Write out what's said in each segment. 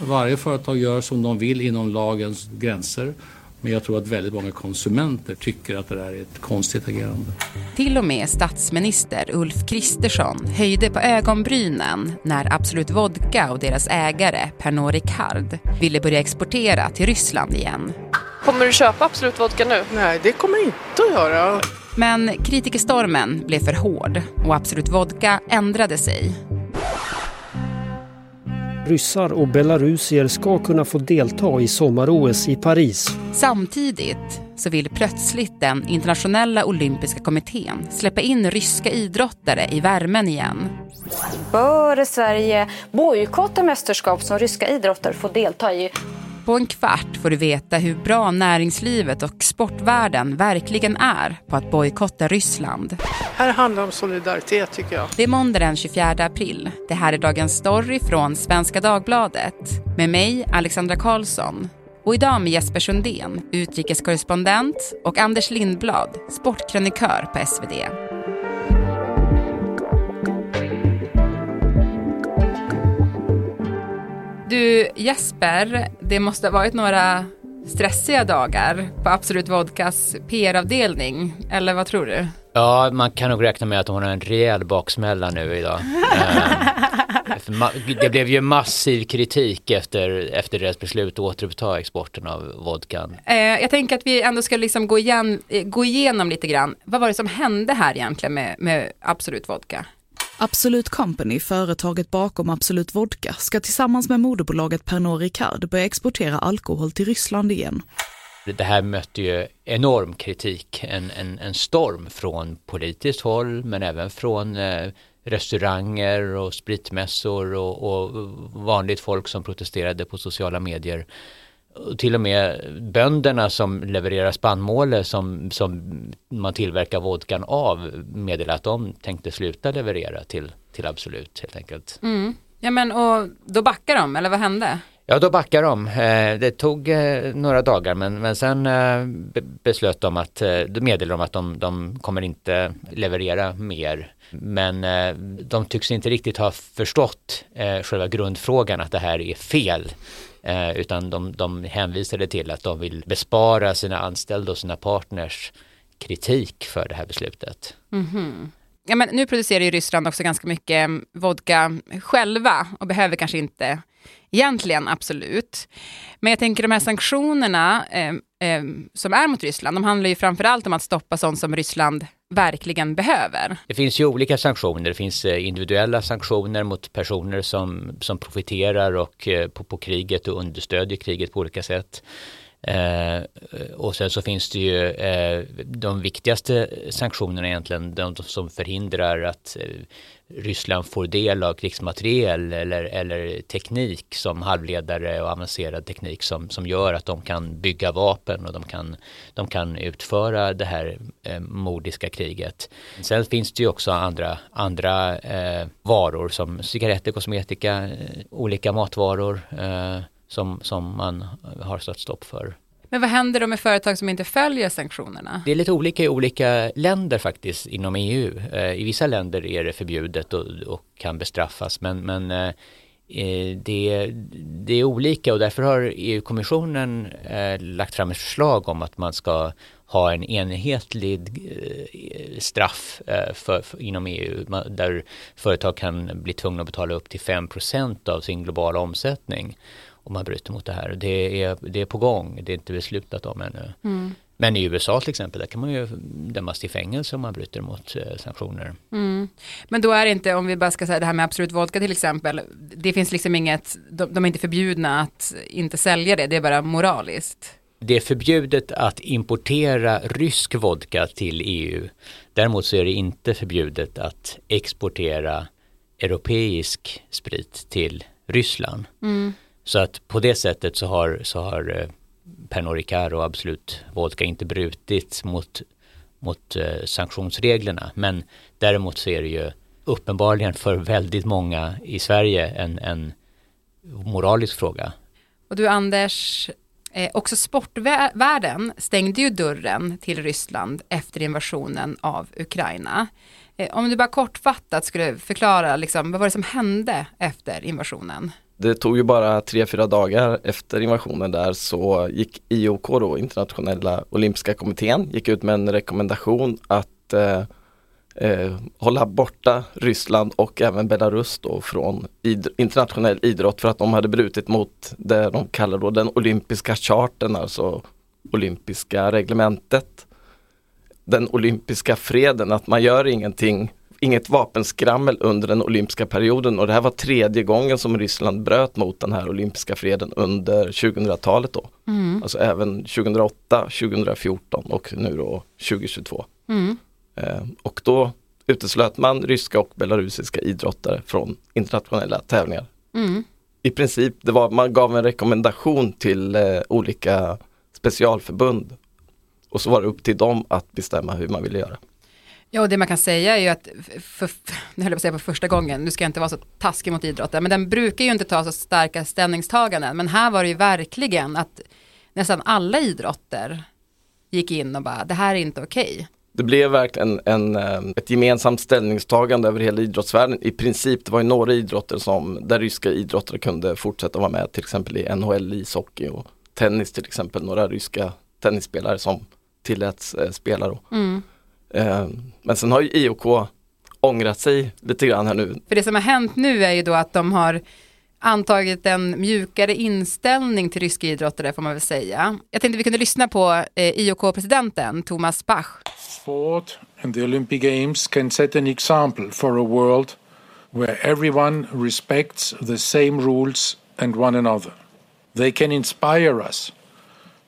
Varje företag gör som de vill inom lagens gränser. Men jag tror att väldigt många konsumenter tycker att det där är ett konstigt agerande. Till och med statsminister Ulf Kristersson höjde på ögonbrynen när Absolut Vodka och deras ägare Pernod Ricard ville börja exportera till Ryssland igen. Kommer du köpa Absolut Vodka nu? Nej, det kommer jag inte att göra. Men kritikerstormen blev för hård och Absolut Vodka ändrade sig. Ryssar och belarusier ska kunna få delta i sommar-OS i Paris. Samtidigt så vill plötsligt den internationella olympiska kommittén släppa in ryska idrottare i värmen igen. Bör Sverige bojkotta mästerskap som ryska idrottare får delta i? På en kvart får du veta hur bra näringslivet och sportvärlden verkligen är på att bojkotta Ryssland. Här handlar det om solidaritet tycker jag. Det är måndag den 24 april. Det här är Dagens Story från Svenska Dagbladet. Med mig, Alexandra Karlsson. Och idag med Jesper Sundén, utrikeskorrespondent och Anders Lindblad, sportkrönikör på SvD. Du Jesper, det måste ha varit några stressiga dagar på Absolut Vodkas PR-avdelning, eller vad tror du? Ja, man kan nog räkna med att hon har en rejäl baksmälla nu idag. Eh, det blev ju massiv kritik efter, efter deras beslut att återuppta exporten av vodkan. Eh, jag tänker att vi ändå ska liksom gå, igen, eh, gå igenom lite grann. Vad var det som hände här egentligen med, med Absolut Vodka? Absolut Company, företaget bakom Absolut Vodka, ska tillsammans med moderbolaget Pernod Ricard börja exportera alkohol till Ryssland igen. Det här mötte ju enorm kritik, en, en, en storm från politiskt håll men även från eh, restauranger och spritmässor och, och, vanligt folk som protesterade på sociala medier. Till och med bönderna som levererar spannmålet som, som man tillverkar vodkan av meddelade att de tänkte sluta leverera till, till Absolut helt enkelt. Mm. Ja men och då backar de eller vad hände? Ja, då backar de. Eh, det tog eh, några dagar men, men sen eh, beslöt de att, då meddelade de att de, de kommer inte leverera mer. Men de tycks inte riktigt ha förstått själva grundfrågan att det här är fel. Eh, utan de, de hänvisade till att de vill bespara sina anställda och sina partners kritik för det här beslutet. Mm -hmm. Ja, men nu producerar ju Ryssland också ganska mycket mm, vodka själva och behöver kanske inte Egentligen absolut. Men jag tänker de här sanktionerna eh, eh, som är mot Ryssland, de handlar ju framförallt om att stoppa sånt som Ryssland verkligen behöver. Det finns ju olika sanktioner. Det finns eh, individuella sanktioner mot personer som, som profiterar och, eh, på, på kriget och understödjer kriget på olika sätt. Eh, och sen så finns det ju eh, de viktigaste sanktionerna egentligen, de som förhindrar att eh, Ryssland får del av krigsmateriel eller, eller teknik som halvledare och avancerad teknik som, som gör att de kan bygga vapen och de kan, de kan utföra det här eh, mordiska kriget. Sen finns det ju också andra, andra eh, varor som cigaretter, kosmetika, eh, olika matvaror eh, som, som man har satt stopp för. Men vad händer då med företag som inte följer sanktionerna? Det är lite olika i olika länder faktiskt inom EU. Eh, I vissa länder är det förbjudet och, och kan bestraffas men, men eh, eh, det, det, är olika och därför har EU-kommissionen lagt fram ett förslag om att man ska ha en enhetlig straff för, för, inom EU där företag kan bli tvungna att betala upp till 5% av sin globala omsättning om man bryter mot det här. Det är, det är på gång, det är inte beslutat om ännu. Mm. Men i USA till exempel, där kan man ju dömas till fängelse om man bryter mot eh, sanktioner. Mm. Men då är det inte, om vi bara ska säga det här med Absolut Vodka till exempel, det finns liksom inget, de, de är inte förbjudna att inte sälja det, det är bara moraliskt. Det är förbjudet att importera rysk vodka till EU. Däremot så är det inte förbjudet att exportera europeisk sprit till Ryssland. Mm. Så att på det sättet så har, så har eh, Pernod Ricard och Absolut Vodka inte brutit mot, mot eh, sanktionsreglerna. Men däremot så är det ju uppenbarligen för väldigt många i Sverige en, en moralisk fråga. Och du Anders, eh, också sportvärlden stängde ju dörren till Ryssland efter invasionen av Ukraina. Eh, om du bara kortfattat skulle förklara, liksom, vad var det som hände efter invasionen? Det tog ju bara tre, fyra dagar efter invasionen där så gick IOK då, Internationella Olympiska Kommittén, gick ut med en rekommendation att eh, eh, hålla borta Ryssland och även Belarus då från id internationell idrott för att de hade brutit mot det de kallar då den olympiska charten, alltså olympiska reglementet. Den olympiska freden, att man gör ingenting inget vapenskrammel under den olympiska perioden och det här var tredje gången som Ryssland bröt mot den här olympiska freden under 2000-talet då. Mm. Alltså även 2008, 2014 och nu då 2022. Mm. Eh, och då uteslöt man ryska och belarusiska idrottare från internationella tävlingar. Mm. I princip, det var, man gav en rekommendation till eh, olika specialförbund och så var det upp till dem att bestämma hur man ville göra. Ja, och det man kan säga är ju att, för, nu höll jag på att säga på första gången, nu ska jag inte vara så taskig mot idrotten, men den brukar ju inte ta så starka ställningstaganden, men här var det ju verkligen att nästan alla idrotter gick in och bara, det här är inte okej. Okay. Det blev verkligen en, eh, ett gemensamt ställningstagande över hela idrottsvärlden. I princip, det var ju några idrotter som, där ryska idrottare kunde fortsätta vara med, till exempel i NHL, ishockey och tennis till exempel, några ryska tennisspelare som tilläts eh, spela då. Mm. Eh, men sen har ju IOK ångrat sig lite grann här nu. För det som har hänt nu är ju då att de har antagit en mjukare inställning till ryska idrottare får man väl säga. Jag tänkte vi kunde lyssna på eh, IOK-presidenten Thomas Bach. Sport and the Olympic Games can set an example for a world where everyone respects the same rules and one another. They can inspire us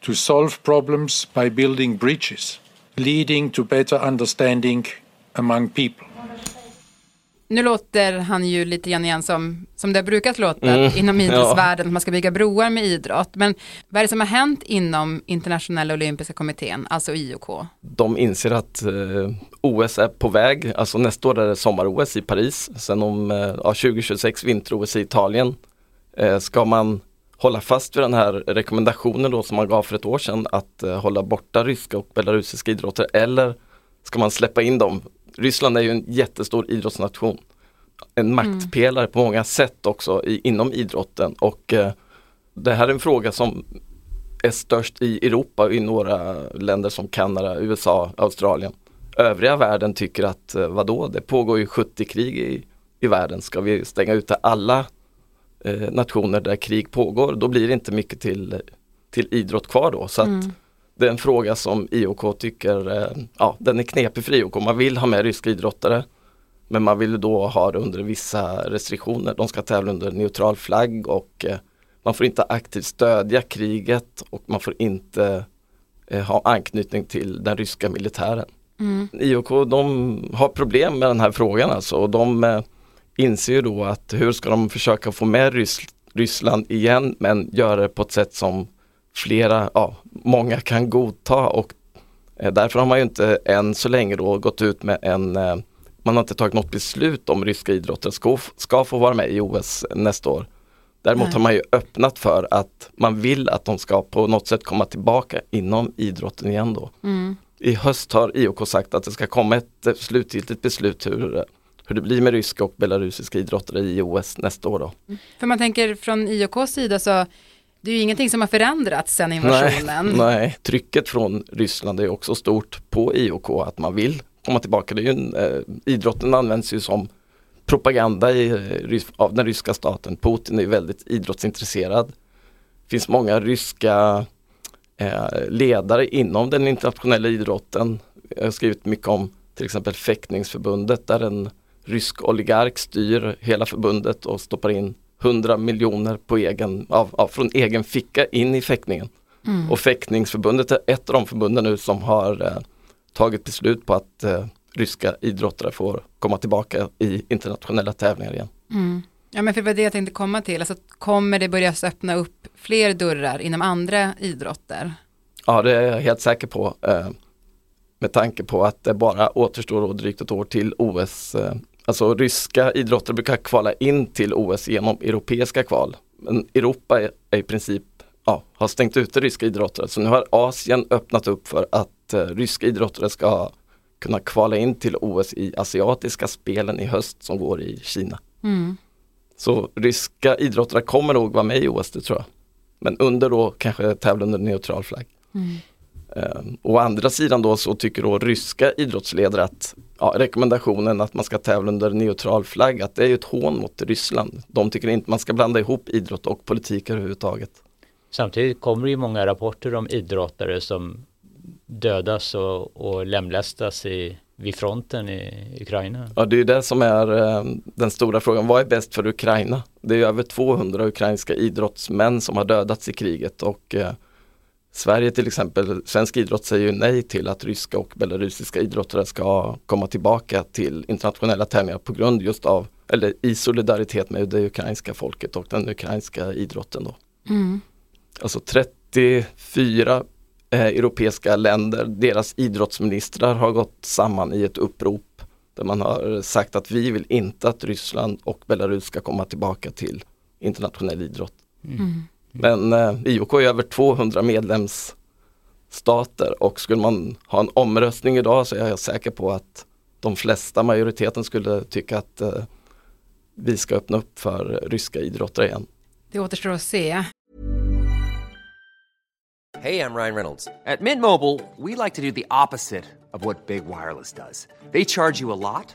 to solve problems by building bridges leading to better understanding among people. Nu låter han ju lite grann igen som, som det har brukat låta mm, inom idrottsvärlden, ja. man ska bygga broar med idrott. Men vad är det som har hänt inom internationella olympiska kommittén, alltså IOK? De inser att eh, OS är på väg, alltså nästa år är det sommar-OS i Paris, sen om eh, 2026 vinter-OS i Italien. Eh, ska man hålla fast vid den här rekommendationen då som man gav för ett år sedan att eh, hålla borta ryska och belarusiska idrottare eller ska man släppa in dem? Ryssland är ju en jättestor idrottsnation. En mm. maktpelare mm. på många sätt också i, inom idrotten och eh, det här är en fråga som är störst i Europa och i några länder som Kanada, USA, Australien. Övriga världen tycker att eh, vadå, det pågår ju 70 krig i, i världen. Ska vi stänga ute alla eh, nationer där krig pågår, då blir det inte mycket till, till idrott kvar då. Så mm. det är en fråga som IOK tycker, eh, ja den är knepig för IOK. Man vill ha med ryska idrottare men man vill då ha det under vissa restriktioner. De ska tävla under neutral flagg och eh, man får inte aktivt stödja kriget och man får inte ha anknytning till den ryska militären. Mm. IOK de har problem med den här frågan alltså och de inser då att hur ska de försöka få med Rys Ryssland igen men göra det på ett sätt som flera, ja, många kan godta och eh, därför har man ju inte än så länge då gått ut med en eh, man har inte tagit något beslut om ryska idrottare ska, ska få vara med i OS nästa år. Däremot Nej. har man ju öppnat för att man vill att de ska på något sätt komma tillbaka inom idrotten igen då. Mm. I höst har IOK sagt att det ska komma ett slutgiltigt beslut hur hur det blir med ryska och belarusiska idrottare i OS nästa år. Då. Mm. För man tänker från IOKs sida så det är ju ingenting som har förändrats sedan invasionen. Nej, nej, trycket från Ryssland är också stort på IOK att man vill komma tillbaka. Det är ju en, eh, idrotten används ju som propaganda i, eh, av den ryska staten. Putin är väldigt idrottsintresserad. Det finns många ryska eh, ledare inom den internationella idrotten. Jag har skrivit mycket om till exempel fäktningsförbundet där en rysk oligark styr hela förbundet och stoppar in 100 miljoner på egen, av, av, från egen ficka in i fäktningen. Mm. Och fäktningsförbundet är ett av de förbunden nu som har eh, tagit beslut på att eh, ryska idrottare får komma tillbaka i internationella tävlingar igen. Mm. Ja men för det var det jag tänkte komma till, alltså, kommer det börja öppna upp fler dörrar inom andra idrotter? Ja det är jag helt säker på. Eh, med tanke på att det bara återstår drygt ett år till OS eh, Alltså ryska idrottare brukar kvala in till OS genom europeiska kval. Men Europa är, är i princip, ja, har stängt ute ryska idrottare. Så nu har Asien öppnat upp för att uh, ryska idrottare ska kunna kvala in till OS i asiatiska spelen i höst som går i Kina. Mm. Så ryska idrottare kommer nog vara med i OS, det tror jag. Men under då kanske tävla under neutral flagg. Mm. Um, å andra sidan då så tycker då ryska idrottsledare att ja, rekommendationen att man ska tävla under neutral flagg, att det är ett hån mot Ryssland. De tycker inte man ska blanda ihop idrott och politik överhuvudtaget. Samtidigt kommer det ju många rapporter om idrottare som dödas och, och lemlästas i, vid fronten i Ukraina. Ja, det är det som är eh, den stora frågan. Vad är bäst för Ukraina? Det är över 200 ukrainska idrottsmän som har dödats i kriget och eh, Sverige till exempel, svensk idrott säger ju nej till att ryska och belarusiska idrottare ska komma tillbaka till internationella tävlingar på grund just av, eller i solidaritet med det ukrainska folket och den ukrainska idrotten då. Mm. Alltså 34 eh, europeiska länder, deras idrottsministrar har gått samman i ett upprop där man har sagt att vi vill inte att Ryssland och Belarus ska komma tillbaka till internationell idrott. Mm. Men eh, IOK är över 200 medlemsstater och skulle man ha en omröstning idag så är jag säker på att de flesta, majoriteten skulle tycka att eh, vi ska öppna upp för ryska idrottare igen. Det återstår att se. Hey, I'm Ryan Reynolds. At Mint Mobile, we like to do the opposite of what Big Wireless does. They charge you a lot,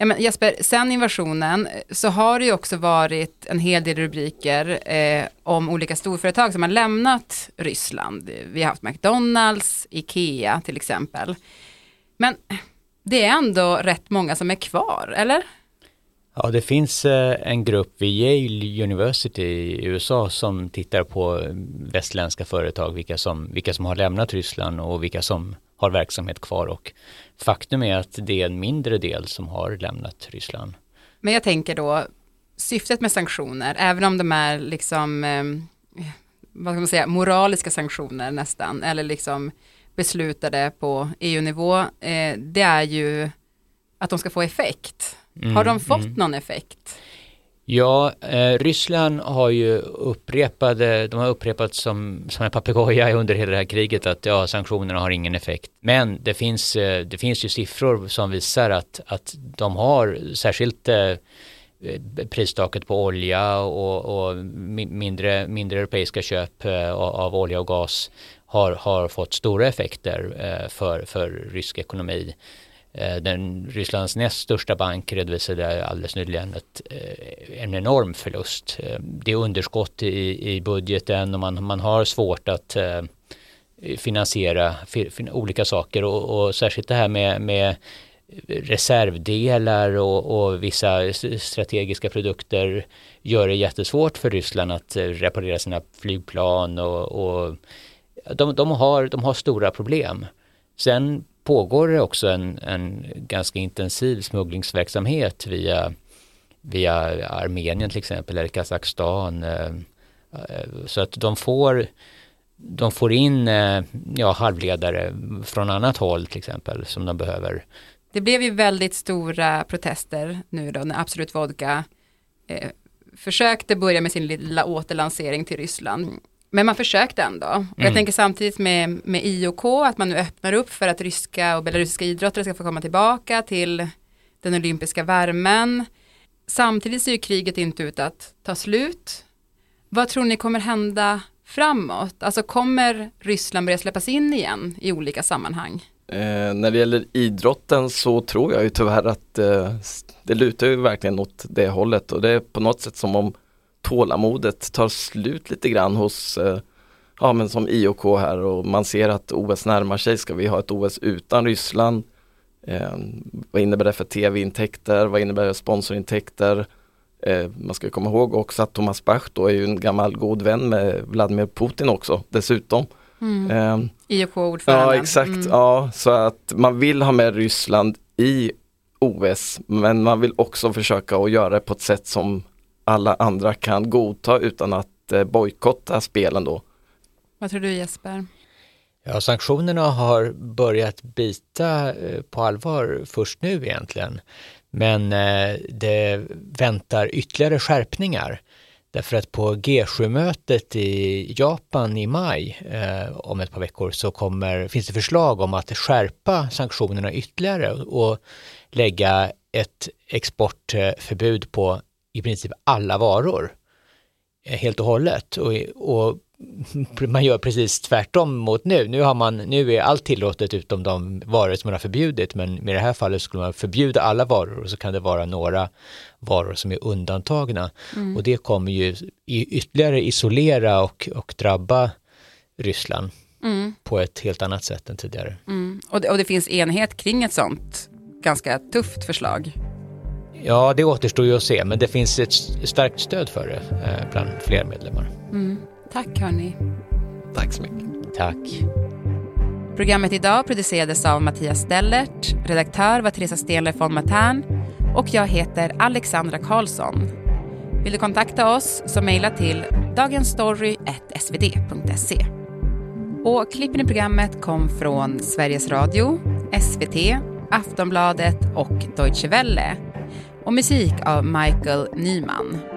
Ja, men Jesper, sen invasionen eh, så har det ju också varit en hel del rubriker eh, om olika storföretag som har lämnat Ryssland. Vi har haft McDonalds, Ikea till exempel. Men det är ändå rätt många som är kvar, eller? Ja, det finns eh, en grupp vid Yale University i USA som tittar på mm, västländska företag, vilka som, vilka som har lämnat Ryssland och vilka som har verksamhet kvar och faktum är att det är en mindre del som har lämnat Ryssland. Men jag tänker då, syftet med sanktioner, även om de är liksom, eh, vad ska man säga, moraliska sanktioner nästan, eller liksom beslutade på EU-nivå, eh, det är ju att de ska få effekt. Mm, har de fått mm. någon effekt? Ja, eh, Ryssland har ju upprepade, de har upprepat som, som en papegoja under hela det här kriget att ja, sanktionerna har ingen effekt. Men det finns, eh, det finns ju siffror som visar att, att de har särskilt eh, eh pristaket på olja och, och mindre, mindre europeiska köp eh, av olja och gas har, har fått stora effekter eh, för, för rysk ekonomi. Eh, den, Rysslands näst största bank redovisade alldeles nyligen ett, eh, en enorm förlust. Eh, det är underskott i, i budgeten och man, man har svårt att finansiera olika saker och, och särskilt det här med, med reservdelar och, och, vissa strategiska produkter gör det jättesvårt för Ryssland att reparera sina flygplan och, och de, de, har, de har stora problem. Sen pågår det också en, en ganska intensiv smugglingsverksamhet via, via Armenien till exempel eller Kazakstan. Eh, eh, så att de får, de får in eh, ja, halvledare från annat håll till exempel som de behöver. Det blev ju väldigt stora protester nu då när Absolut Vodka eh, försökte börja med sin lilla återlansering till Ryssland. Men man försökte ändå. Och jag Mm. tänker samtidigt med, med IOK att man nu öppnar upp för att ryska och belarusiska idrottare ska få komma tillbaka till den olympiska värmen. Samtidigt ser ju kriget inte ut att ta slut. Vad tror ni kommer hända framåt? Alltså kommer Ryssland börja släppas in igen i olika sammanhang? Eh, när det gäller idrotten så tror jag ju tyvärr att eh, det lutar ju verkligen åt det hållet och det är på något sätt som om tålamodet tar slut lite grann hos eh, ja men som IOK här och man ser att OS närmar sig. Ska vi ha ett OS utan Ryssland? Eh, vad innebär det för tv-intäkter? Vad innebär det för sponsorintäkter? Eh, man ska komma ihåg också att Thomas Bach då är ju en gammal god vän med Vladimir Putin också dessutom. Mm. Eh, IOK-ordföranden. Ja exakt, Mm. ja så att man vill ha med Ryssland i OS men man vill också försöka att göra det på ett sätt som alla andra kan godta utan att eh, bojkotta spelen då. Vad tror du Jesper? Ja, sanktionerna har börjat bita eh, på allvar först nu egentligen. Men eh, det väntar ytterligare skärpningar. Därför att på G7-mötet i Japan i maj eh, om ett par veckor så kommer, finns det förslag om att skärpa sanktionerna ytterligare och lägga ett exportförbud på i princip alla varor helt och hållet. Och, och man gör precis tvärtom mot nu. Nu, har man, nu är allt tillåtet utom de varor som man har förbjudit men med det här fallet skulle man förbjuda alla varor och så kan det vara några varor som är undantagna. Mm. Och det kommer ju ytterligare isolera och, och drabba Ryssland mm. på ett helt annat sätt än tidigare. Mm. Och, det, och det finns enhet kring ett sånt ganska tufft förslag. Ja, det återstår ju att se, men det finns ett starkt stöd för det eh, bland fler medlemmar. Mm. Tack hörni. Tack så mycket. Tack. Programmet idag producerades av Mattias Stellert, redaktör var Teresa Stenler von Matern och jag heter Alexandra Karlsson. Vill du kontakta oss så mejla till dagensstory.svd.se. Och klippen i programmet kom från Sveriges Radio, SVT, Aftonbladet och Deutsche Welle och musik av Michael Nyman.